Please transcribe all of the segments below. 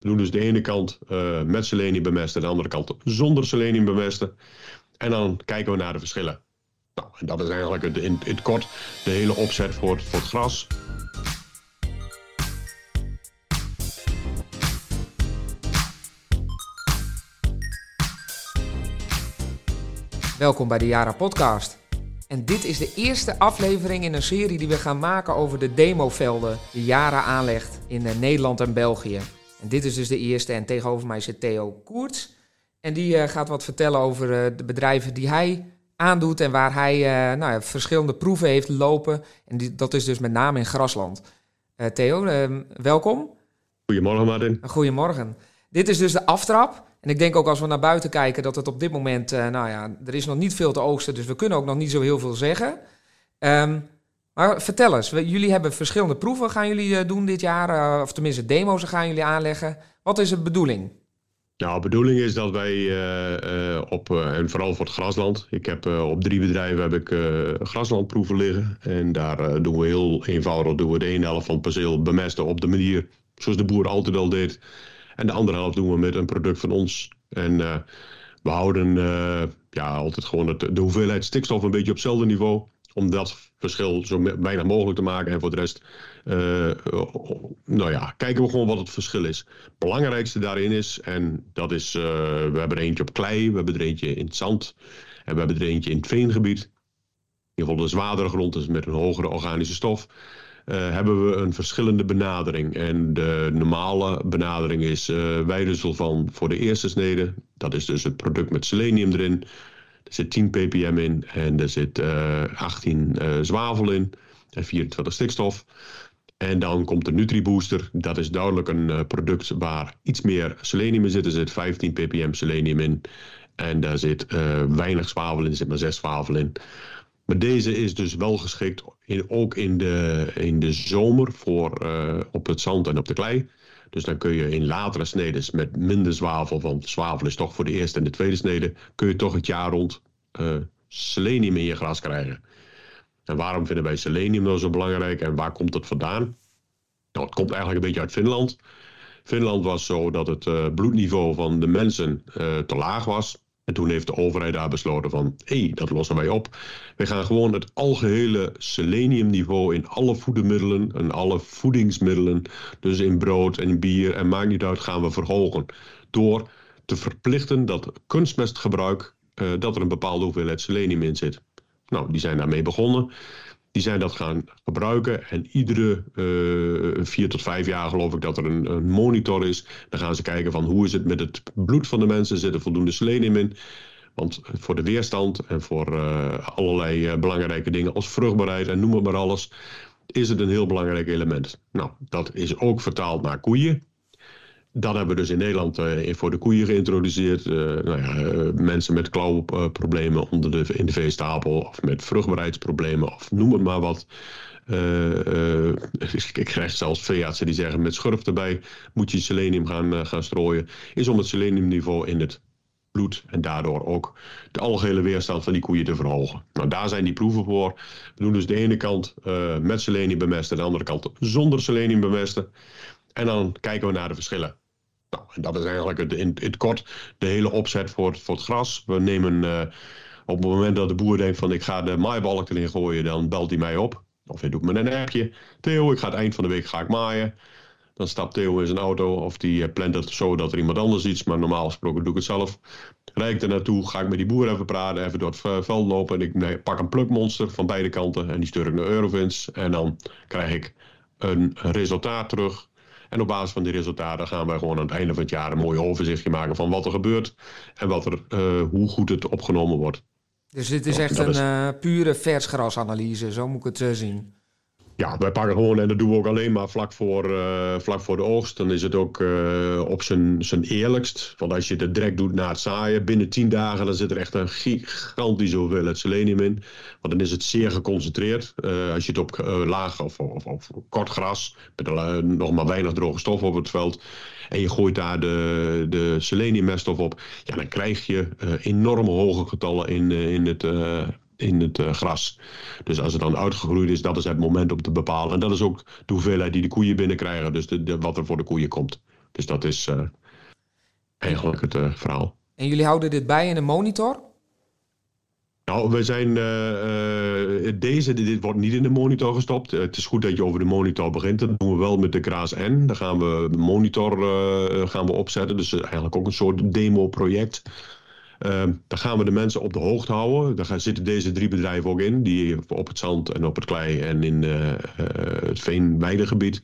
We doen dus de ene kant uh, met selenium bemesten, de andere kant zonder selenium bemesten. En dan kijken we naar de verschillen. Nou, en dat is eigenlijk in, in het kort de hele opzet voor, voor het gras. Welkom bij de Jara Podcast. En dit is de eerste aflevering in een serie die we gaan maken over de demovelden die Jara aanlegt in eh, Nederland en België. En dit is dus de eerste en tegenover mij zit Theo Koerts. En die uh, gaat wat vertellen over uh, de bedrijven die hij aandoet en waar hij uh, nou ja, verschillende proeven heeft lopen. En die, dat is dus met name in grasland. Theo, welkom. Goedemorgen Martin. Goedemorgen. Dit is dus de aftrap. En ik denk ook als we naar buiten kijken dat het op dit moment, nou ja, er is nog niet veel te oogsten, dus we kunnen ook nog niet zo heel veel zeggen. Um, maar vertel eens, jullie hebben verschillende proeven gaan jullie eh, doen dit jaar, uh, of tenminste demo's gaan jullie aanleggen. Wat is de bedoeling? Nou, de bedoeling is dat wij uh, op, en vooral voor het grasland, ik heb op drie bedrijven heb ik graslandproeven liggen. En daar doen we heel eenvoudig, doen we de ene helft van het perceel bemesten op de manier zoals de boer altijd al deed. En de andere helft doen we met een product van ons. En we houden ja, altijd gewoon de hoeveelheid stikstof een beetje op hetzelfde niveau om dat verschil zo weinig mogelijk te maken. En voor de rest, uh, nou ja, kijken we gewoon wat het verschil is. Het belangrijkste daarin is, en dat is, uh, we hebben er eentje op klei, we hebben er eentje in het zand en we hebben er eentje in het veengebied. In ieder geval de zwaardere grond, dus met een hogere organische stof. Hebben we een verschillende benadering. En de normale benadering is uh, van voor de eerste snede. Dat is dus het product met selenium erin. Er zit 10 ppm in en er zit uh, 18 uh, zwavel in en 24 stikstof. En dan komt de NutriBooster. Dat is duidelijk een uh, product waar iets meer selenium in zit. Er zit 15 ppm selenium in. En daar zit uh, weinig zwavel in, er zit maar 6 zwavel in. Maar deze is dus wel geschikt, in, ook in de, in de zomer, voor uh, op het zand en op de klei. Dus dan kun je in latere sneden met minder zwavel, want zwavel is toch voor de eerste en de tweede snede, kun je toch het jaar rond uh, selenium in je gras krijgen. En waarom vinden wij selenium nou zo belangrijk en waar komt het vandaan? Nou, het komt eigenlijk een beetje uit Finland. Finland was zo dat het uh, bloedniveau van de mensen uh, te laag was. En toen heeft de overheid daar besloten van, hé, hey, dat lossen wij op. We gaan gewoon het algehele seleniumniveau in alle voedermiddelen en alle voedingsmiddelen, dus in brood en bier en maakt niet uit, gaan we verhogen. Door te verplichten dat kunstmestgebruik, uh, dat er een bepaalde hoeveelheid selenium in zit. Nou, die zijn daarmee begonnen. Die zijn dat gaan gebruiken. En iedere uh, vier tot vijf jaar geloof ik dat er een, monitor is. Dan gaan ze kijken van hoe is het met het bloed van de mensen. Zit er voldoende selenium in? Want voor de weerstand en voor uh, allerlei uh, belangrijke dingen als vruchtbaarheid en noem maar alles, is het een heel belangrijk element. Nou, dat is ook vertaald naar koeien. Dat hebben we dus in Nederland uh, voor de koeien geïntroduceerd. Uh, nou ja, uh, mensen met klauwproblemen onder de, in de veestapel of met vruchtbaarheidsproblemen of noem het maar wat. ik krijg zelfs veeartsen die zeggen met schurf erbij moet je selenium gaan, gaan strooien. Is om het seleniumniveau in het bloed en daardoor ook de algehele weerstand van die koeien te verhogen. Nou, daar zijn die proeven voor. We doen dus de ene kant met selenium bemesten, de andere kant zonder selenium bemesten. En dan kijken we naar de verschillen. Nou, en dat is eigenlijk het, in, het kort de hele opzet voor, voor het gras. We nemen uh, op het moment dat de boer denkt van ik ga de maaibalk erin gooien, dan belt hij mij op. Of hij doet me een appje. Theo, ik ga het eind van de week ga ik maaien. Dan stapt Theo in zijn auto of die uh, plant het zo dat er iemand anders iets. Maar normaal gesproken doe ik het zelf. Rijd ik er naartoe, ga ik met die boer even praten, even door het veld lopen. En ik pak een plukmonster van beide kanten en die stuur ik naar Eurovins. En dan krijg ik een resultaat terug en op basis van die resultaten gaan wij gewoon aan het einde van het jaar een mooi overzichtje maken van wat er gebeurt en wat er, uh, hoe goed het opgenomen wordt. Dus dit is echt een is... Uh, pure versgrasanalyse, zo moet ik het uh, zien. Ja, wij pakken gewoon, en dat doen we ook alleen maar vlak voor, uh, vlak voor de oogst. Dan is het ook uh, op zijn, zijn eerlijkst. Want als je het direct doet na het zaaien, binnen 10 dagen, dan zit er echt een gigantische hoeveelheid selenium in. Want dan is het zeer geconcentreerd. Uh, als je het op laag of, of, of, kort gras, met nog maar weinig droge stof op het veld, en je gooit daar de, de seleniummeststof op, ja, dan krijg je enorme hoge getallen in, in het in het uh, gras. Dus als het dan uitgegroeid is, dat is het moment om te bepalen. En dat is ook de hoeveelheid die de koeien binnenkrijgen. Dus de, de, wat er voor de koeien komt. Dus dat is eigenlijk het verhaal. En jullie houden dit bij in een monitor? Nou, we zijn uh, deze, dit wordt niet in de monitor gestopt. het is goed dat je over de monitor begint. Dat doen we wel met de Kraas N. Daar gaan we monitor uh, gaan we opzetten. Dus eigenlijk ook een soort demo-project. Daar gaan we de mensen op de hoogte houden. Daar zitten deze drie bedrijven ook in. Die op het zand en op het klei en in het veenweidegebied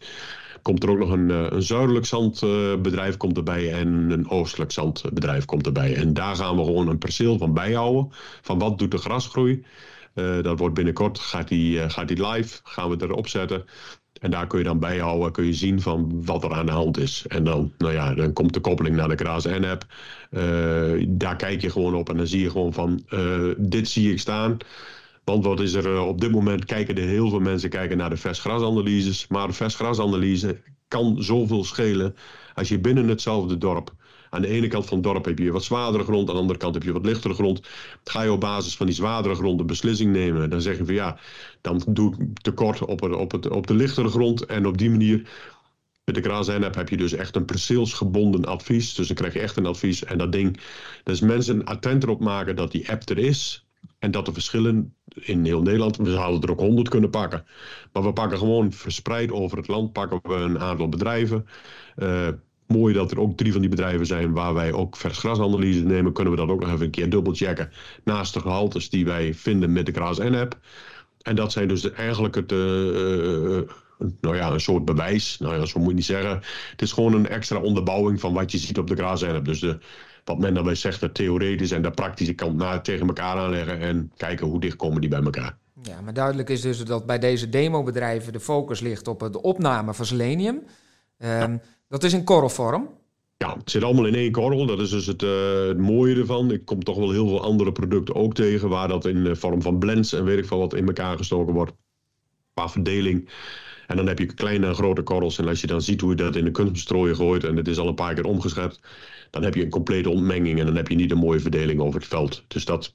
komt er ook nog een, eh, een zuidelijk zandbedrijf komt erbij en een oostelijk zandbedrijf komt erbij. En daar gaan we gewoon een perceel van bijhouden. Van wat doet de grasgroei? Dat wordt binnenkort, gaat die, gaat die live, gaan we erop zetten. En daar kun je dan bijhouden, kun je zien van wat er aan de hand is. En dan, nou ja, dan komt de koppeling naar de Kraas N-app. daar kijk je gewoon op en dan zie je gewoon van, dit zie ik staan. Want wat is er eh, op dit moment? Kijken er heel veel mensen kijken naar de versgrasanalyses. Maar de versgrasanalyse kan zoveel schelen als je binnen hetzelfde dorp. Aan de ene kant van het dorp heb je wat zwaardere grond, aan de andere kant heb je wat lichtere grond. Ga je op basis van die zwaardere grond een beslissing nemen, dan zeg je van ja, dan doe ik tekort op, het, op, het, op de lichtere grond. En op die manier met de Grazen-app heb je dus echt een perceelsgebonden advies. Dus dan krijg je echt een advies. En dat ding, dus mensen attent erop maken dat die app er is. En dat de verschillen in heel Nederland, we zouden er ook honderd kunnen pakken. Maar we pakken gewoon verspreid over het land, pakken we een aantal bedrijven. Uh, mooi dat er ook drie van die bedrijven zijn waar wij ook versgrasanalyse nemen. Kunnen we dat ook nog even een keer dubbelchecken naast de gehaltes die wij vinden met de Gras N-app. En dat zijn dus eigenlijk het, uh, nou ja, een soort bewijs. Nou ja, zo moet je niet zeggen. Het is gewoon een extra onderbouwing van wat je ziet op de Gras N-app. Dus de, wat men dan zegt, de theoretische en de praktische kant naar tegen elkaar aanleggen en kijken hoe dicht komen die bij elkaar. Ja, maar duidelijk is dus dat bij deze demobedrijven de focus ligt op de opname van selenium. Um, Dat is in korrelvorm. Ja, het zit allemaal in één korrel. Dat is dus het, uh, het mooie ervan. Ik kom toch wel heel veel andere producten ook tegen waar dat in de vorm van blends en weet ik veel wat in elkaar gestoken wordt. Qua verdeling. En dan heb je kleine en grote korrels. En als je dan ziet hoe je dat in de kunstbestrooier gooit en het is al een paar keer omgeschept, dan heb je een complete ontmenging en dan heb je niet een mooie verdeling over het veld. Dus dat,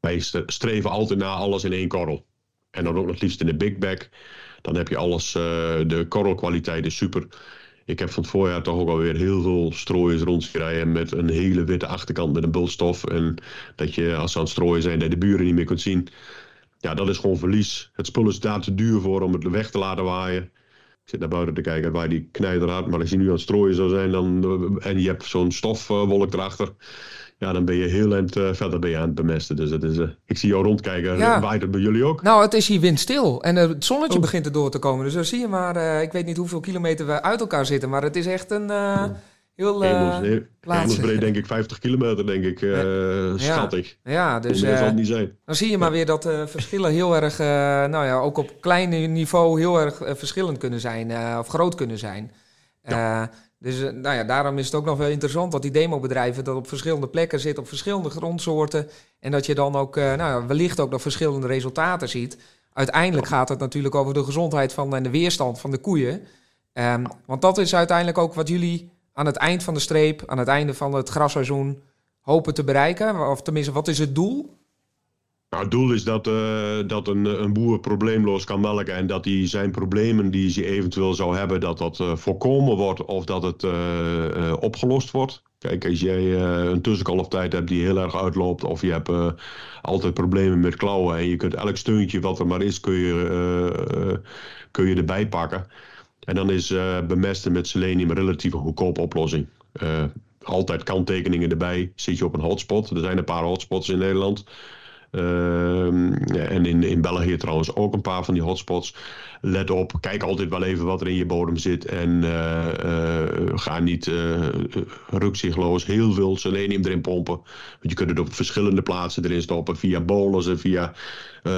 wij streven altijd naar alles in één korrel. En dan ook nog liefst in de big bag. Dan heb je alles, uh, de korrelkwaliteit is super. Ik heb van het voorjaar toch ook alweer heel veel strooiers rondgereden met een hele witte achterkant met een bultstof. En dat je als ze aan het strooien zijn, dat de buren niet meer kunt zien. Ja, dat is gewoon verlies. Het spul is daar te duur voor om het weg te laten waaien. Ik zit naar buiten te kijken waar die knijder had. Maar als je nu aan het strooien zou zijn dan, en je hebt zo'n stofwolk erachter. Ja, dan ben je heel eind uh, verder ben je aan het bemesten. Dus het is, uh, ik zie jou rondkijken. Ja. Waait het bij jullie ook? Nou, het is hier windstil. En het zonnetje oh. begint er door te komen. Dus dan zie je maar, ik weet niet hoeveel kilometer we uit elkaar zitten. Maar het is echt een... Heel uh, breed denk ik 50 kilometer, denk ik, uh, schattig. Ja, dus uh, niet zijn. dan zie je maar weer dat uh, verschillen heel erg, nou ja, ook op klein niveau heel erg verschillend kunnen zijn, of groot kunnen zijn. Ja. dus nou ja, daarom is het ook nog wel interessant dat die demobedrijven dat op verschillende plekken zitten, op verschillende grondsoorten. En dat je dan ook, nou ja, wellicht ook nog verschillende resultaten ziet. Uiteindelijk gaat het natuurlijk over de gezondheid van en de weerstand van de koeien. Um, want dat is uiteindelijk ook wat jullie aan het eind van de streep, aan het einde van het grasseizoen hopen te bereiken? Of tenminste, wat is het doel? Nou, het doel is dat, uh, dat een, een boer probleemloos kan melken en dat hij zijn problemen die hij eventueel zou hebben, dat dat uh, voorkomen wordt of dat het uh, opgelost wordt. Kijk, als jij een tussenkalftijd hebt die heel erg uitloopt of je hebt altijd problemen met klauwen en je kunt elk steuntje wat er maar is, kun je, kun je erbij pakken. En dan is bemesten met selenium een relatief goedkope oplossing. Altijd kanttekeningen erbij. Zit je op een hotspot. Er zijn een paar hotspots in Nederland. Uh, en in, in België trouwens ook een paar van die hotspots. Let op, kijk altijd wel even wat er in je bodem zit. En uh, uh, ga niet rukzichtloos heel veel selenium erin pompen. Want je kunt het op verschillende plaatsen erin stoppen. Via bolus en via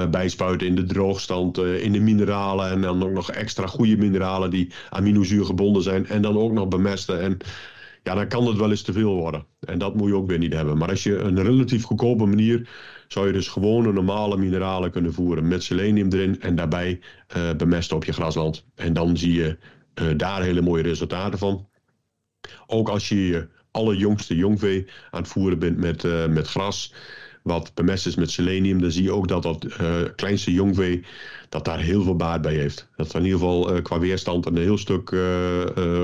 bijspuiten in de droogstand, in de mineralen en dan ook nog extra goede mineralen die aminozuur gebonden zijn en dan ook nog bemesten. En ja, dan kan het wel eens te veel worden. En dat moet je ook weer niet hebben. Maar als je een relatief goedkope manier, zou je dus gewone normale mineralen kunnen voeren met selenium erin en daarbij uh, bemesten op je grasland. En dan zie je daar hele mooie resultaten van. Ook als je je allerjongste jongvee aan het voeren bent met, met gras wat bemest is met selenium, dan zie je ook dat dat kleinste jongvee dat daar heel veel baat bij heeft. Dat er in ieder geval qua weerstand een heel stuk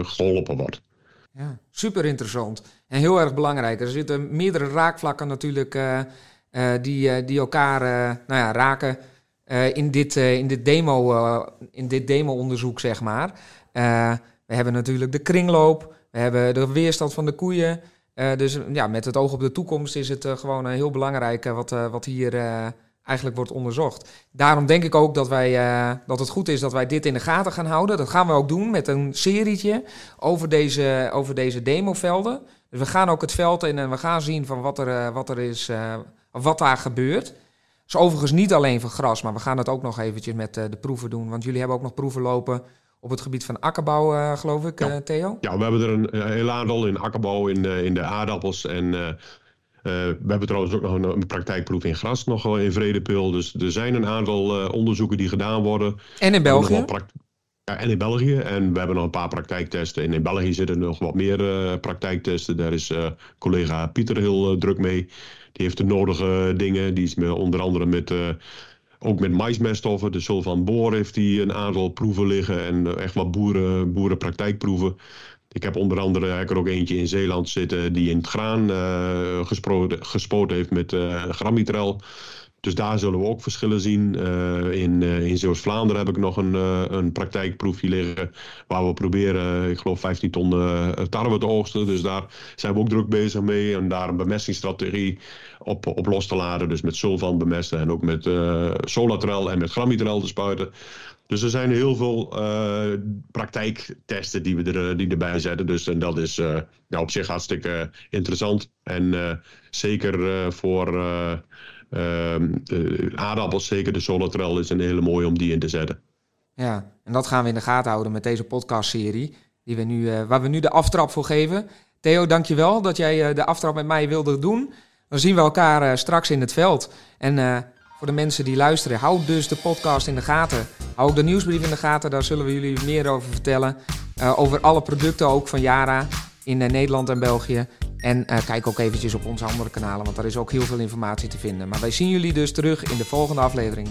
geholpen wordt. Ja, super interessant. En heel erg belangrijk. Er zitten meerdere raakvlakken natuurlijk die, die elkaar nou ja, raken in, dit, in, dit demo, in dit demo-onderzoek, zeg maar. we hebben natuurlijk de kringloop, we hebben de weerstand van de koeien. dus ja, met het oog op de toekomst is het gewoon heel belangrijk wat, wat hier eigenlijk wordt onderzocht. Daarom denk ik ook dat, wij, uh, dat het goed is dat wij dit in de gaten gaan houden. Dat gaan we ook doen met een serietje over deze, over deze demovelden. Dus we gaan ook het veld in en we gaan zien van wat er, uh, wat er is, uh, wat daar gebeurt. Dat is overigens niet alleen voor gras, maar we gaan het ook nog eventjes met de proeven doen. Want jullie hebben ook nog proeven lopen op het gebied van akkerbouw, geloof ik, Theo? Ja, we hebben er een heel aantal in akkerbouw, in, in de aardappels en eh, we hebben trouwens ook nog een, een, praktijkproef in gras, nog wel in Vredepil. Dus er zijn een aantal uh, onderzoeken die gedaan worden. En in België? Ja, en in België. En we hebben nog een paar praktijktesten. En in België zitten nog wat meer uh, praktijktesten. Daar is collega Pieter heel druk mee. Die heeft de nodige dingen. Die is met, onder andere met ook met maismeststoffen. De Sulvan Boor heeft hij een aantal proeven liggen. En echt wat boeren, boerenpraktijkproeven. Ik heb onder andere heb er ook eentje in Zeeland zitten die in het graan uh, gespoten, heeft met uh, gramitrel. Dus daar zullen we ook verschillen zien. Uh, in in Zeeuws-Vlaanderen heb ik nog een, een praktijkproefje liggen. Waar we proberen, ik geloof, 15 ton tarwe te oogsten. Dus daar zijn we ook druk bezig mee. En daar een bemestingsstrategie op, op los te laden. Dus met sulfan bemesten en ook met solatrel en met gramitrel te spuiten. Dus er zijn heel veel uh, praktijktesten die we er, eh, die erbij zetten. Dus en dat is nou, op zich hartstikke interessant. En zeker voor ehm, aardappels, zeker de Solatrel, is een hele mooie om die in te zetten. Ja, en dat gaan we in de gaten houden met deze podcastserie. Die we nu, waar we nu de aftrap voor geven. Theo, dankjewel dat jij de aftrap met mij wilde doen. Dan zien we elkaar straks in het veld. En voor de mensen die luisteren, hou dus de podcast in de gaten. Hou ook de nieuwsbrief in de gaten, daar zullen we jullie meer over vertellen. Uh, over alle producten ook van Yara in uh, Nederland en België. En uh, kijk ook eventjes op onze andere kanalen, want daar is ook heel veel informatie te vinden. Maar wij zien jullie dus terug in de volgende aflevering.